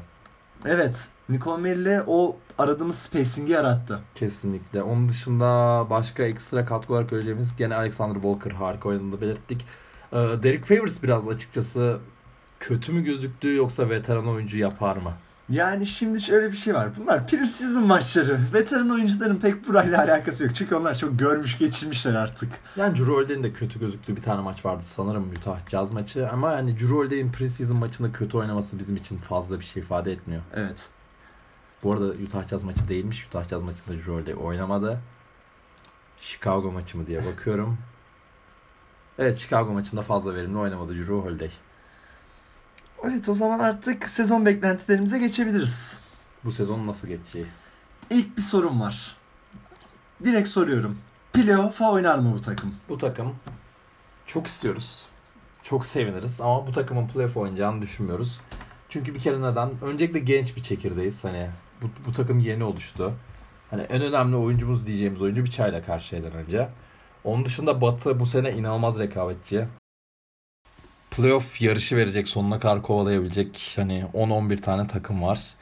Evet. Nikola Melli o aradığımız spacing'i yarattı. Kesinlikle. Onun dışında başka ekstra katkı olarak göreceğimiz gene Alexander Walker harika oynadığını belirttik. Ee, Derek Favors biraz açıkçası kötü mü gözüktü yoksa veteran oyuncu yapar mı? Yani şimdi şöyle bir şey var. Bunlar pre-season maçları. Veteran oyuncuların pek burayla alakası yok. Çünkü onlar çok görmüş geçirmişler artık. Yani Drew Holiday'in de kötü gözüktüğü bir tane maç vardı sanırım Utah Jazz maçı. Ama yani Drew Holiday'in pre-season maçında kötü oynaması bizim için fazla bir şey ifade etmiyor. Evet. Bu arada Utah Jazz maçı değilmiş. Utah Jazz maçında Drew Holiday oynamadı. Chicago maçı mı diye bakıyorum. Evet Chicago maçında fazla verimli oynamadı Drew Holiday. Evet o zaman artık sezon beklentilerimize geçebiliriz. Bu sezon nasıl geçeceği? İlk bir sorum var. Direkt soruyorum. Playoff'a oynar mı bu takım? Bu takım çok istiyoruz. Çok seviniriz ama bu takımın playoff oynayacağını düşünmüyoruz. Çünkü bir kere neden? Öncelikle genç bir çekirdeğiz. Hani bu, bu takım yeni oluştu. Hani en önemli oyuncumuz diyeceğimiz oyuncu bir çayla karşı şeyden önce. Onun dışında Batı bu sene inanılmaz rekabetçi playoff yarışı verecek sonuna kadar kovalayabilecek hani 10-11 tane takım var.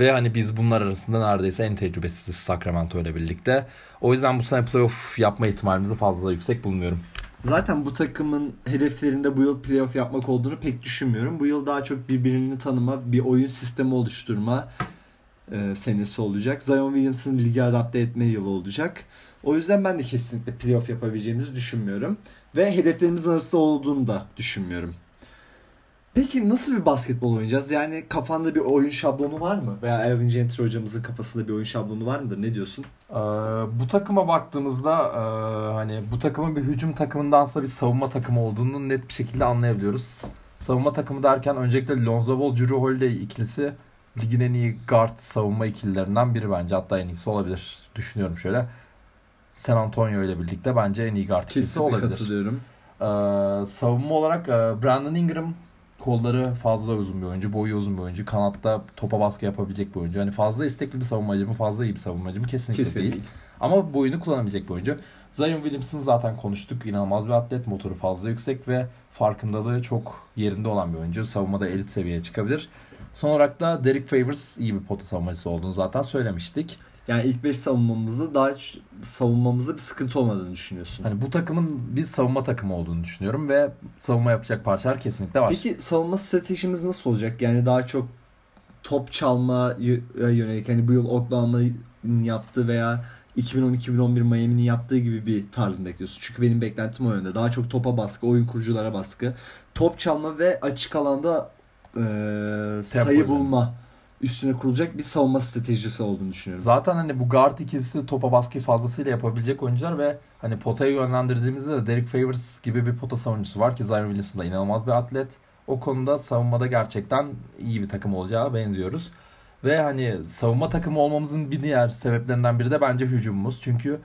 Ve hani biz bunlar arasında neredeyse en tecrübesiz Sacramento ile birlikte. O yüzden bu sene playoff yapma ihtimalimizi fazla yüksek bulmuyorum. Zaten bu takımın hedeflerinde bu yıl playoff yapmak olduğunu pek düşünmüyorum. Bu yıl daha çok birbirini tanıma, bir oyun sistemi oluşturma e, senesi olacak. Zion Williamson'ı lige adapte etme yılı olacak. O yüzden ben de kesinlikle playoff yapabileceğimizi düşünmüyorum. Ve hedeflerimizin arasında olduğunu da düşünmüyorum. Peki nasıl bir basketbol oynayacağız? Yani kafanda bir oyun şablonu var mı? Veya Elvin Gentry hocamızın kafasında bir oyun şablonu var mıdır? Ne diyorsun? Ee, bu takıma baktığımızda e, hani bu takımın bir hücum takımındansa bir savunma takımı olduğunu net bir şekilde anlayabiliyoruz. Savunma takımı derken öncelikle Lonzo Ball, Drew Holiday ikilisi ligin en iyi guard savunma ikililerinden biri bence. Hatta en iyisi olabilir. Düşünüyorum şöyle. San Antonio ile birlikte bence en iyi guard ikilisi Kesinlikle olabilir. katılıyorum. Ee, savunma olarak e, Brandon Ingram kolları fazla uzun bir oyuncu, boyu uzun bir oyuncu, kanatta topa baskı yapabilecek bir oyuncu. Hani fazla istekli bir savunmacı mı, fazla iyi bir savunmacı mı kesinlikle, Kesinlikle. değil. Ama boyunu kullanabilecek bir oyuncu. Zion Williamson zaten konuştuk. İnanılmaz bir atlet. Motoru fazla yüksek ve farkındalığı çok yerinde olan bir oyuncu. Savunmada elit seviyeye çıkabilir. Son olarak da Derek Favors iyi bir pota savunmacısı olduğunu zaten söylemiştik. Yani ilk 5 savunmamızda daha savunmamızda bir sıkıntı olmadığını düşünüyorsun. Hani bu takımın bir savunma takımı olduğunu düşünüyorum ve savunma yapacak parçalar kesinlikle var. Peki savunma stratejimiz nasıl olacak? Yani daha çok top çalma yö- yönelik hani bu yıl Oklahoma'nın yaptığı veya 2010-2011 Miami'nin yaptığı gibi bir tarz mı bekliyorsun? Çünkü benim beklentim o yönde. Daha çok topa baskı, oyun kuruculara baskı. Top çalma ve açık alanda e, sayı bulma üstüne kurulacak bir savunma stratejisi olduğunu düşünüyorum. Zaten hani bu guard ikilisi topa baskıyı fazlasıyla yapabilecek oyuncular ve hani potaya yönlendirdiğimizde de Derek Favors gibi bir pota savunucusu var ki Zion Williamson da inanılmaz bir atlet. O konuda savunmada gerçekten iyi bir takım olacağı benziyoruz. Ve hani savunma takımı olmamızın bir diğer sebeplerinden biri de bence hücumumuz. Çünkü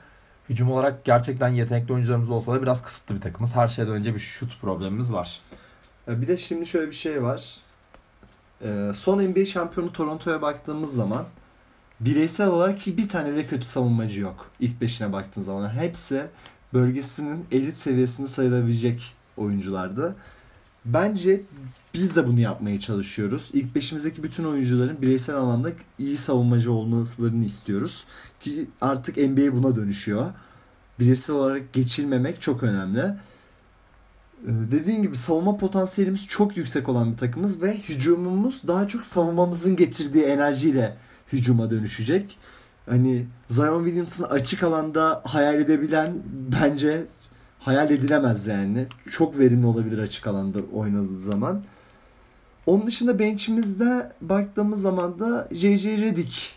hücum olarak gerçekten yetenekli oyuncularımız olsa da biraz kısıtlı bir takımız. Her şeyden önce bir şut problemimiz var. Ya Bir de şimdi şöyle bir şey var. Ee, son NBA şampiyonu Toronto'ya baktığımız zaman bireysel olarak hiç bir tane de kötü savunmacı yok. İlk beşine baktığın zaman. Hepsi bölgesinin elit seviyesinde sayılabilecek oyunculardı. Bence biz de bunu yapmaya çalışıyoruz. İlk beşimizdeki bütün oyuncuların bireysel anlamda iyi savunmacı olmalarını istiyoruz. Ki artık NBA buna dönüşüyor. Bireysel olarak geçilmemek çok önemli. Ee, Dediğin gibi savunma potansiyelimiz çok yüksek olan bir takımız ve hücumumuz daha çok savunmamızın getirdiği enerjiyle hücuma dönüşecek. Hani Zion Williamson'ı açık alanda hayal edebilen bence hayal edilemez yani. Çok verimli olabilir açık alanda oynadığı zaman. Onun dışında bench'imizde baktığımız zaman da J.J. Redick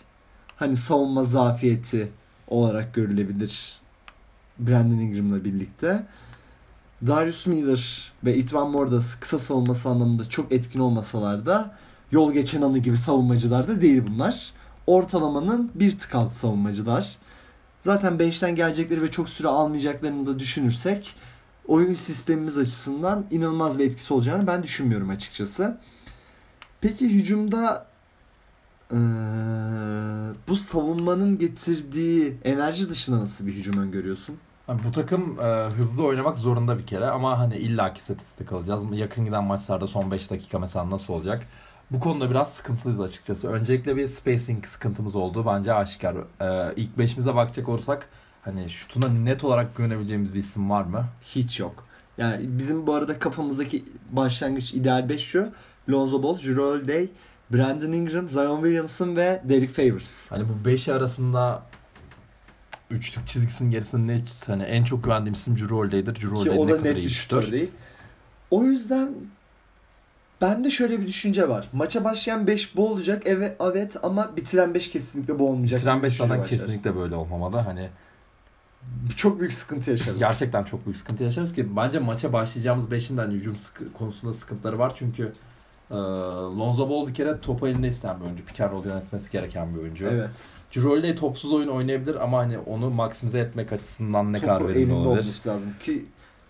hani savunma zafiyeti olarak görülebilir. Brandon Ingram'la birlikte. Darius Miller ve Itvan Moore da kısa savunması anlamında çok etkin olmasalar da yol geçen anı gibi savunmacılar da değil bunlar. Ortalamanın bir tık altı savunmacılar. Zaten bench'ten gelecekleri ve çok süre almayacaklarını da düşünürsek oyun sistemimiz açısından inanılmaz bir etkisi olacağını ben düşünmüyorum açıkçası. Peki hücumda eee, bu savunmanın getirdiği enerji dışında nasıl bir hücum öngörüyorsun? Hani bu takım e, hızlı oynamak zorunda bir kere ama hani illaki statistik kalacağız. Yakın giden maçlarda son 5 dakika mesela nasıl olacak? Bu konuda biraz sıkıntılıyız açıkçası. Öncelikle bir spacing sıkıntımız oldu bence aşikar. E, ilk beşimize bakacak olursak hani şutuna net olarak güvenebileceğimiz bir isim var mı? Hiç yok. Yani bizim bu arada kafamızdaki başlangıç ideal 5 şu. Lonzo Ball, Jrue Holiday, Brandon Ingram, Zion Williamson ve Derek Favors. Hani bu beşi arasında üçlük çizgisinin gerisinde ne hani en çok güvendiğim isim Jrue Holiday'dir. Ki Holiday o ne da kadar net iyi şutör değil. O yüzden bende şöyle bir düşünce var. Maça başlayan 5 bu olacak. Evet, evet ama bitiren 5 kesinlikle bu olmayacak. Gibi 5 düşünce zaten kesinlikle böyle olmamalı. Hani Çok büyük sıkıntı yaşarız. Gerçekten çok büyük sıkıntı yaşarız ki bence maça başlayacağımız 5'in de hani hücum sıkı- konusunda sıkıntıları var çünkü e, Lonzo Ball bir kere topu elinde isteyen bir oyuncu. Pick and yönetmesi gereken bir oyuncu. Evet. Holiday topsuz oyun oynayabilir ama hani onu maksimize etmek açısından ne kadar Topu verimli elinde olabilir. olması lazım ki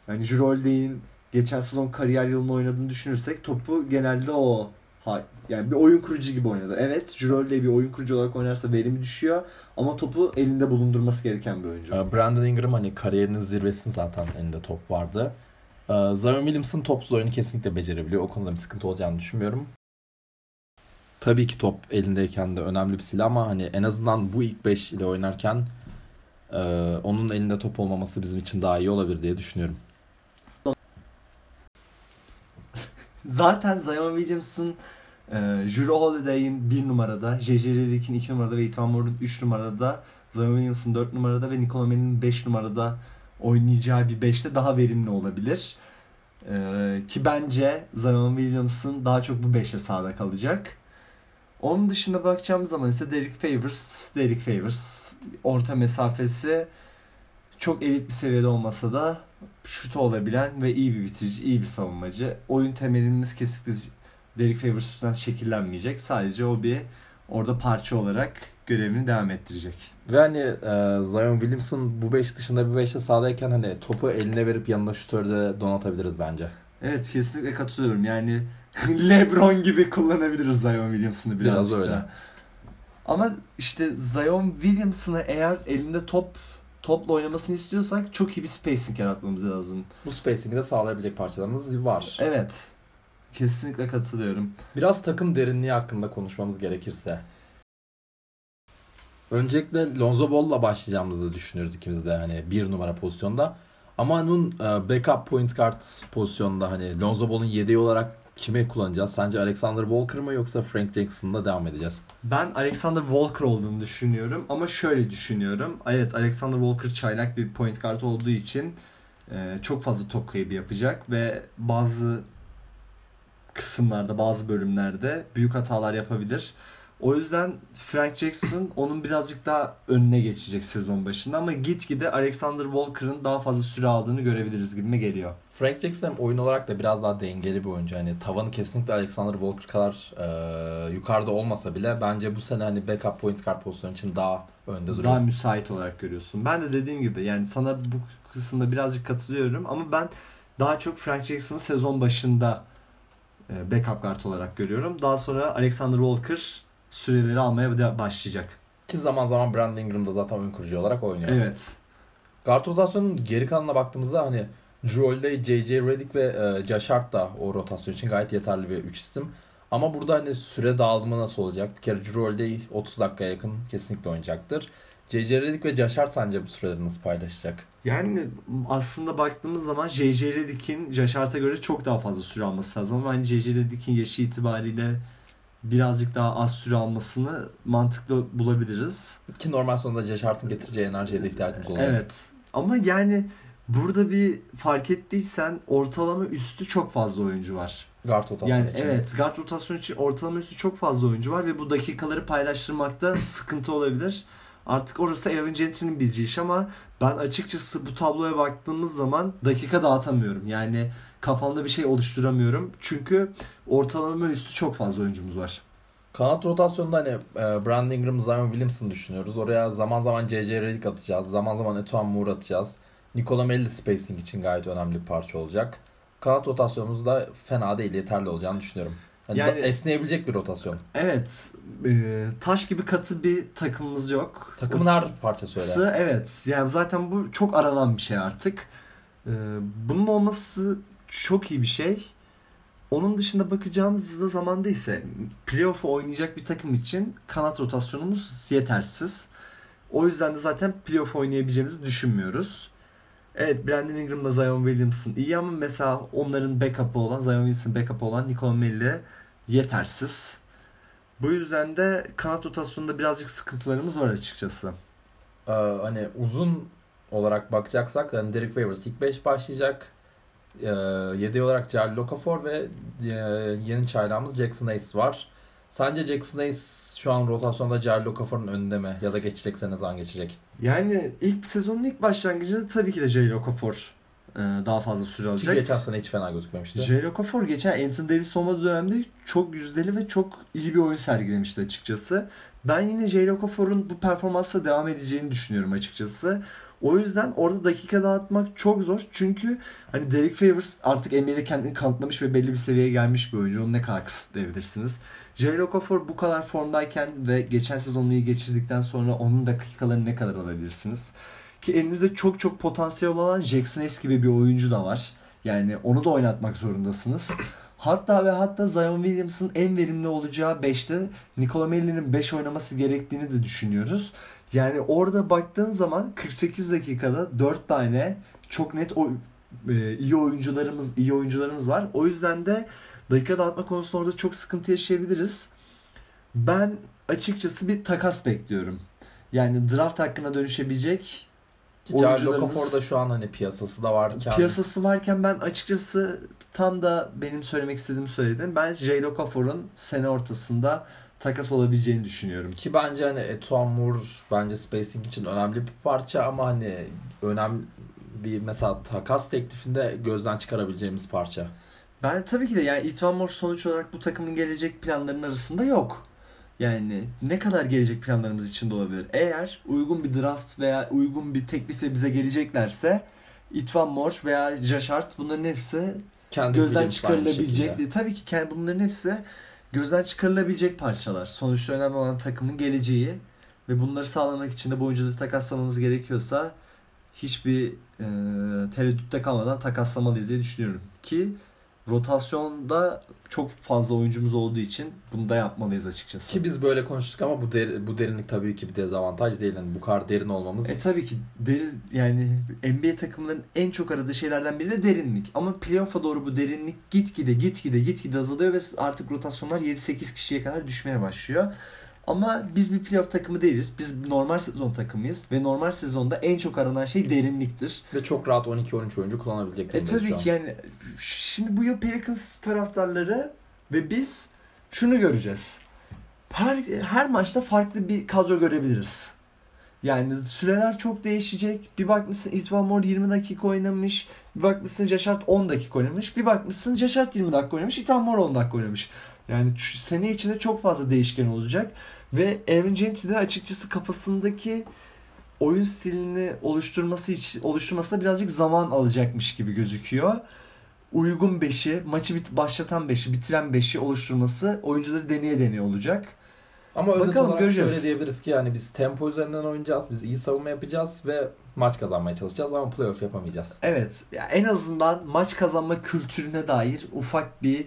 yani Holiday'in geçen sezon kariyer yılını oynadığını düşünürsek topu genelde o yani bir oyun kurucu gibi oynadı. Evet Holiday bir oyun kurucu olarak oynarsa verimi düşüyor ama topu elinde bulundurması gereken bir oyuncu. E, Brandon Ingram hani kariyerinin zirvesinde zaten elinde top vardı. E, Zion Williamson topsuz oyunu kesinlikle becerebiliyor. O konuda bir sıkıntı olacağını düşünmüyorum. Tabii ki top elindeyken de önemli bir silah ama hani en azından bu ilk 5 ile oynarken e, onun elinde top olmaması bizim için daha iyi olabilir diye düşünüyorum. Zaten Zion Williamson e, Jrue Holiday'in 1 numarada, J.J. Redick'in 2 numarada ve Ethan Moore'un 3 numarada, Zion Williamson 4 numarada ve Nikola Melli'nin 5 numarada oynayacağı bir 5'te daha verimli olabilir. E, ki bence Zion Williamson daha çok bu 5'e sahada kalacak. Onun dışında bakacağımız zaman ise Derek Favors, Derek Favors orta mesafesi çok elit bir seviyede olmasa da şutu olabilen ve iyi bir bitirici, iyi bir savunmacı. Oyun temelimiz kesinlikle Derek Favors üstünden şekillenmeyecek. Sadece o bir orada parça olarak görevini devam ettirecek. Ve hani e, Zion Williamson bu 5 dışında bir 5'te sahadayken hani topu eline verip yanına şutörü de donatabiliriz bence. Evet kesinlikle katılıyorum. Yani LeBron gibi kullanabiliriz Zion Williamson'ı birazcık Biraz öyle. daha. Ama işte Zion Williamson'ı eğer elinde top topla oynamasını istiyorsak çok iyi bir spacing yaratmamız lazım. Bu spacing'i de sağlayabilecek parçalarımız var. Evet. Kesinlikle katılıyorum. Biraz takım derinliği hakkında konuşmamız gerekirse. Öncelikle Lonzo Ball'la başlayacağımızı düşünüyoruz ikimiz de hani bir numara pozisyonda. Ama onun e, backup point guard pozisyonunda hani Lonzo Ball'un yedeği olarak kime kullanacağız? Sence Alexander Walker mı yoksa Frank Jackson'la devam edeceğiz? Ben Alexander Walker olduğunu düşünüyorum ama şöyle düşünüyorum. Evet Alexander Walker çaylak bir point guard olduğu için e, çok fazla top kaybı yapacak ve bazı kısımlarda bazı bölümlerde büyük hatalar yapabilir. O yüzden Frank Jackson onun birazcık daha önüne geçecek sezon başında ama gitgide Alexander Walker'ın daha fazla süre aldığını görebiliriz gibime geliyor. Frank Jackson hem oyun olarak da biraz daha dengeli bir oyuncu. Hani tavanı kesinlikle Alexander Walker kadar e, yukarıda olmasa bile bence bu sene hani backup point guard pozisyonu için daha önde duruyor. Daha müsait olarak görüyorsun. Ben de dediğim gibi yani sana bu kısımda birazcık katılıyorum ama ben daha çok Frank Jackson'ı sezon başında e, backup guard olarak görüyorum. Daha sonra Alexander Walker süreleri almaya başlayacak. Ki zaman zaman Brandon Ingram da zaten oyun kurucu olarak oynuyor. Evet. Guard rotasyonun geri kalanına baktığımızda hani Drew Holiday, J.J. Redick ve e, Josh Hart da o rotasyon için gayet yeterli bir 3 isim. Ama burada hani süre dağılımı nasıl olacak? Bir kere Drew Holiday 30 dakikaya yakın kesinlikle oynayacaktır. J.J. Redick ve Josh Hart sence bu süreleri nasıl paylaşacak? Yani aslında baktığımız zaman J.J. Redick'in Josh Hart'a göre çok daha fazla süre alması lazım. Ama hani J.J. Redick'in yaşı itibariyle birazcık daha az süre almasını mantıklı bulabiliriz. Ki normal sonunda Josh Hart'ın getireceği enerjiye de ihtiyacımız olacak. Evet. Ama yani burada bir fark ettiysen ortalama üstü çok fazla oyuncu var. Guard rotasyonu Yani için. evet guard rotasyonu için ortalama üstü çok fazla oyuncu var ve bu dakikaları paylaştırmakta sıkıntı olabilir. Artık orası Evan Gentry'nin bileceği iş ama ben açıkçası bu tabloya baktığımız zaman dakika dağıtamıyorum. Yani kafamda bir şey oluşturamıyorum. Çünkü ortalama üstü çok fazla oyuncumuz var. Kanat rotasyonunda hani e, Ingram, Zion Williamson düşünüyoruz. Oraya zaman zaman J.J. Redick atacağız. Zaman zaman Etuan Moore atacağız. Nikola Melli spacing için gayet önemli bir parça olacak. Kanat rotasyonumuz da fena değil, yeterli olacağını düşünüyorum. Hani Yani- esneyebilecek bir rotasyon. Evet. e, taş gibi katı bir takımımız yok. Takımın her parçası öyle. Evet. Yani zaten bu çok aranan bir şey artık. Ee, bunun olması çok iyi bir şey. Onun dışında bakacağımız da zamanda ise playoff'u oynayacak bir takım için kanat rotasyonumuz yetersiz. O yüzden de zaten playoff oynayabileceğimizi düşünmüyoruz. Evet Brandon Ingram'la Zion Williamson iyi ama mesela onların backup'ı olan Zion Williamson backup'ı olan Nicole Melli yetersiz. Bu yüzden de kanat rotasyonunda birazcık sıkıntılarımız var açıkçası. Ee, hani uzun olarak bakacaksak hani Derek Favors ilk 5 başlayacak. Ee, yedeği olarak Jarl Okafor ve e, yeni çaylağımız Jackson Hayes var. Sence Jackson Hayes şu an rotasyonda Jarl Okafor'un önünde mi? Ya da geçecekse ne zaman geçecek? Yani ilk sezonun ilk başlangıcında tabii ki de J. Okafor e, daha fazla süre alacak. geçen sene hiç fena gözükmemişti. J. Okafor geçen Anthony Davis olmadığı dönemde çok yüzdeli ve çok iyi bir oyun sergilemişti açıkçası. Ben yine J. Okafor'un bu performansla devam edeceğini düşünüyorum açıkçası. O yüzden orada dakika dağıtmak çok zor. Çünkü hani Derek Favors artık NBA'de kendini kanıtlamış ve belli bir seviyeye gelmiş bir oyuncu. Onu ne kadar kısıtlayabilirsiniz. J. Okafor bu kadar formdayken ve geçen sezonu iyi geçirdikten sonra onun dakikalarını ne kadar alabilirsiniz? Ki elinizde çok çok potansiyel olan Jackson Hayes gibi bir oyuncu da var. Yani onu da oynatmak zorundasınız. Hatta ve hatta Zion Williams'ın en verimli olacağı 5'te Nikola Melli'nin 5 oynaması gerektiğini de düşünüyoruz. Yani orada baktığın zaman 48 dakikada 4 tane çok net o, e, iyi oyuncularımız iyi oyuncularımız var. O yüzden de dakika dağıtma konusunda orada çok sıkıntı yaşayabiliriz. Ben açıkçası bir takas bekliyorum. Yani draft hakkına dönüşebilecek Ki Jarl oyuncularımız- Okafor da şu an hani piyasası da varken piyasası varken ben açıkçası tam da benim söylemek istediğimi söyledim. Ben J. Okafor'un sene ortasında takas olabileceğini düşünüyorum. Ki bence hani Etuan Moore bence spacing için önemli bir parça ama hani önemli bir mesela takas teklifinde gözden çıkarabileceğimiz parça. Ben tabii ki de yani Ethan Moore sonuç olarak bu takımın gelecek planlarının arasında yok. Yani ne kadar gelecek planlarımız içinde olabilir? Eğer uygun bir draft veya uygun bir teklifle bize geleceklerse Ethan Moore veya Josh Hart bunların hepsi Kendi gözden çıkarılabilecek. E, Tabii ki kendi bunların hepsi gözden çıkarılabilecek parçalar. Sonuçta önemli olan takımın geleceği ve bunları sağlamak için de bu oyuncuları takaslamamız gerekiyorsa hiçbir e, tereddütte kalmadan takaslamalıyız diye düşünüyorum. Ki rotasyonda çok fazla oyuncumuz olduğu için bunu da yapmalıyız açıkçası. Ki biz böyle konuştuk ama bu der- bu derinlik tabii ki bir dezavantaj değil. Yani bu kadar derin olmamız. E tabii ki derin yani NBA takımlarının en çok aradığı şeylerden biri de derinlik. Ama playoff'a doğru bu derinlik gitgide gitgide gitgide azalıyor ve artık rotasyonlar 7-8 kişiye kadar düşmeye başlıyor. Ama biz bir playoff takımı değiliz. Biz normal sezon takımıyız ve normal sezonda en çok aranan şey derinliktir. Ve çok rahat 12-13 oyuncu kullanabilecek E tabii ki yani şimdi bu yıl Pelicans taraftarları ve biz şunu göreceğiz. Her her maçta farklı bir kadro görebiliriz. Yani süreler çok değişecek. Bir bakmışsın Etvan Moore 20 dakika oynamış. Bir bakmışsın Jaşart 10 dakika oynamış. Bir bakmışsın Jaşart 20 dakika oynamış. Etvan Moore 10 dakika oynamış. Yani sene içinde çok fazla değişken olacak. Ve Aaron Gentry de açıkçası kafasındaki oyun stilini oluşturması için oluşturmasına birazcık zaman alacakmış gibi gözüküyor. Uygun beşi, maçı bit başlatan beşi, bitiren beşi oluşturması oyuncuları deneye deneye olacak. Ama özet Bakalım, olarak göreceğiz. şöyle diyebiliriz ki yani biz tempo üzerinden oynayacağız. Biz iyi savunma yapacağız ve maç kazanmaya çalışacağız ama playoff yapamayacağız. Evet, ya en azından maç kazanma kültürüne dair ufak bir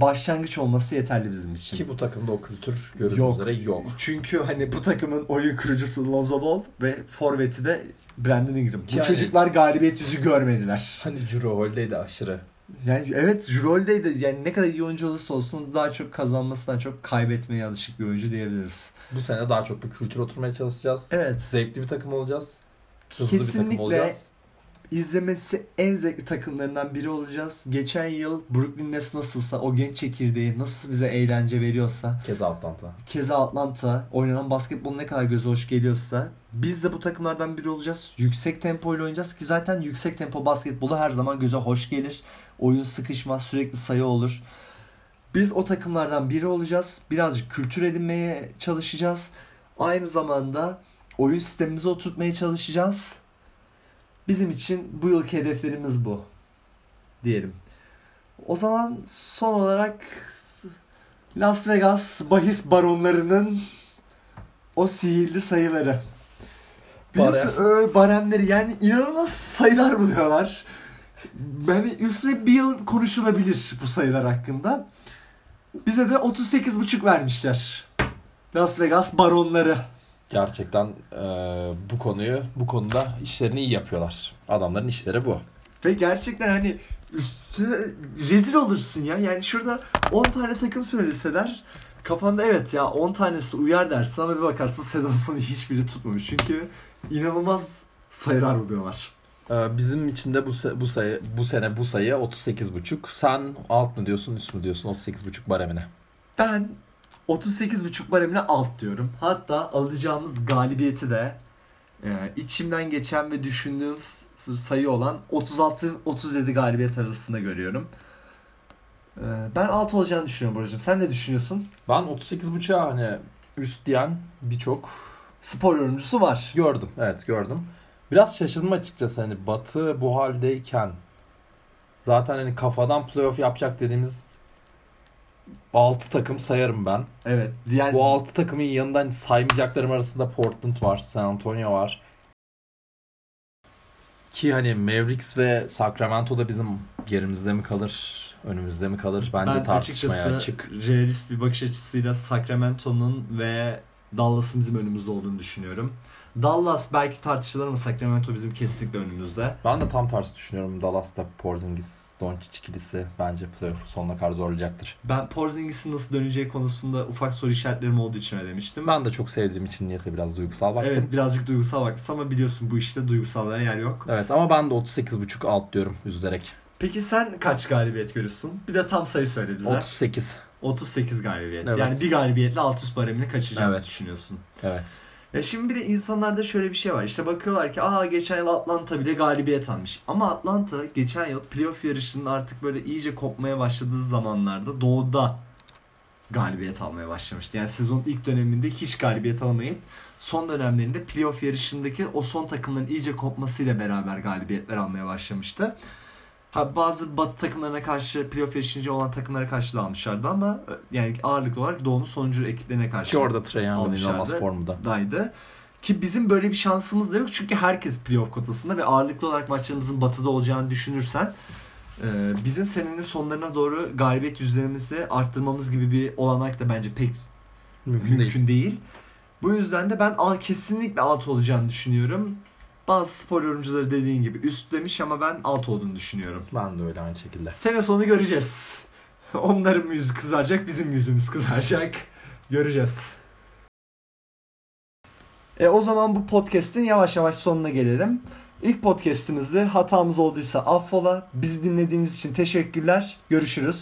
başlangıç olması yeterli bizim için. Ki bu takımda o kültür görüldüğü Yok. üzere yok. Çünkü hani bu takımın oyun kurucusu Lonzo Ball ve forveti de Brandon Ingram. Bu Yani- çocuklar galibiyet yüzü görmediler. Hani Drew Holiday de aşırı. Yani evet Jrol'deydi yani ne kadar iyi oyuncu olursa olsun daha çok kazanmasından çok kaybetmeye alışık bir oyuncu diyebiliriz. Bu sene daha çok bir kültür oturmaya çalışacağız. Evet. Zevkli bir takım olacağız. Hızlı bir takım Kesinlikle olacağız. İzlemesi en zevkli takımlarından biri olacağız. Geçen yıl Brooklyn Nets nasılsa o genç çekirdeği nasıl bize eğlence veriyorsa Keza Atlanta. keza Atlanta oynanan basketbol ne kadar göze hoş geliyorsa biz de bu takımlardan biri olacağız. Yüksek tempoyla oynayacağız ki zaten yüksek tempo basketbolu her zaman göze hoş gelir. Oyun sıkışmaz, sürekli sayı olur. Biz o takımlardan biri olacağız. Birazcık kültür edinmeye çalışacağız. Aynı zamanda oyun sistemimizi oturtmaya çalışacağız. Bizim için bu yılki hedeflerimiz bu. Diyelim. O zaman son olarak Las Vegas bahis baronlarının o sihirli sayıları. Biliyorsun öyle baremleri yani inanılmaz sayılar buluyorlar. Yani üstüne bir yıl konuşulabilir bu sayılar hakkında. Bize de 38,5 vermişler. Las Vegas baronları. Gerçekten e, bu konuyu bu konuda işlerini iyi yapıyorlar. Adamların işleri bu. Ve gerçekten hani üstüne rezil olursun ya. Yani şurada 10 tane takım söyleseler kafanda evet ya 10 tanesi uyar dersin ama bir bakarsın sezon sonu hiçbiri tutmamış. Çünkü inanılmaz sayılar buluyorlar. E, bizim için de bu bu sayı bu sene bu sayı 38.5. Sen alt mı diyorsun üst mü diyorsun 38.5 baremine? Ben 38,5 baremine alt diyorum. Hatta alacağımız galibiyeti de e, içimden geçen ve düşündüğüm sayı olan 36-37 galibiyet arasında görüyorum. E, ben alt olacağını düşünüyorum Boracığım. Sen ne düşünüyorsun? Ben 38.5'a hani üst diyen birçok Spor yorumcusu var. gördüm. Evet gördüm. Biraz şaşırdım açıkçası hani Batı bu haldeyken zaten hani kafadan playoff yapacak dediğimiz 6 takım sayarım ben. Evet. Diğer Bu 6 takımın yanında hani saymayacaklarım arasında Portland var, San Antonio var. Ki hani Mavericks ve Sacramento da bizim gerimizde mi kalır, önümüzde mi kalır? Bence ben tartışmaya açık. realist bir bakış açısıyla Sacramento'nun ve Dallas'ın bizim önümüzde olduğunu düşünüyorum. Dallas belki tartışılır ama Sacramento bizim kesinlikle önümüzde. Ben de tam tersi düşünüyorum. Dallas'ta Porzingis, Doncic ikilisi bence playoff sonuna kadar zorlayacaktır. Ben Porzingis'in nasıl döneceği konusunda ufak soru işaretlerim olduğu için öyle demiştim. Ben de çok sevdiğim için niyeyse biraz duygusal baktım. Evet birazcık duygusal bakmışsın ama biliyorsun bu işte duygusallığa yer yok. Evet ama ben de 38.5 alt diyorum üzülerek. Peki sen kaç galibiyet görüyorsun? Bir de tam sayı söyle bize. 38. 38 galibiyet. Evet. Yani bir galibiyetle alt üst baremini kaçacağımızı Evet. düşünüyorsun. Evet. Ya şimdi bir de insanlarda şöyle bir şey var. İşte bakıyorlar ki aa geçen yıl Atlanta bile galibiyet almış. Ama Atlanta geçen yıl playoff yarışının artık böyle iyice kopmaya başladığı zamanlarda doğuda galibiyet almaya başlamıştı. Yani sezon ilk döneminde hiç galibiyet alamayıp son dönemlerinde playoff yarışındaki o son takımların iyice kopmasıyla beraber galibiyetler almaya başlamıştı. Ha, bazı batı takımlarına karşı playoff yarışıncı olan takımlara karşı da almışlardı ama e, yani ağırlıklı olarak doğunun sonuncu ekiplerine karşı Ki orada Trae Young'ın inanılmaz formda. daydı. Ki bizim böyle bir şansımız da yok çünkü herkes playoff kotasında ve ağırlıklı olarak maçlarımızın batıda olacağını düşünürsen e, bizim senenin sonlarına doğru galibiyet yüzlerimizi arttırmamız gibi bir olanak da bence pek Mümkün, mümkün, değil. değil. Bu yüzden de ben al kesinlikle alt olacağını düşünüyorum. Bazı spor yorumcuları dediğin gibi üst demiş ama ben alt olduğunu düşünüyorum. Ben de öyle aynı şekilde. Sene sonu göreceğiz. Onların yüzü kızaracak, bizim yüzümüz kızaracak. Göreceğiz. E o zaman bu podcast'in yavaş yavaş sonuna gelelim. İlk podcast'imizde hatamız olduysa affola. Bizi dinlediğiniz için teşekkürler. Görüşürüz.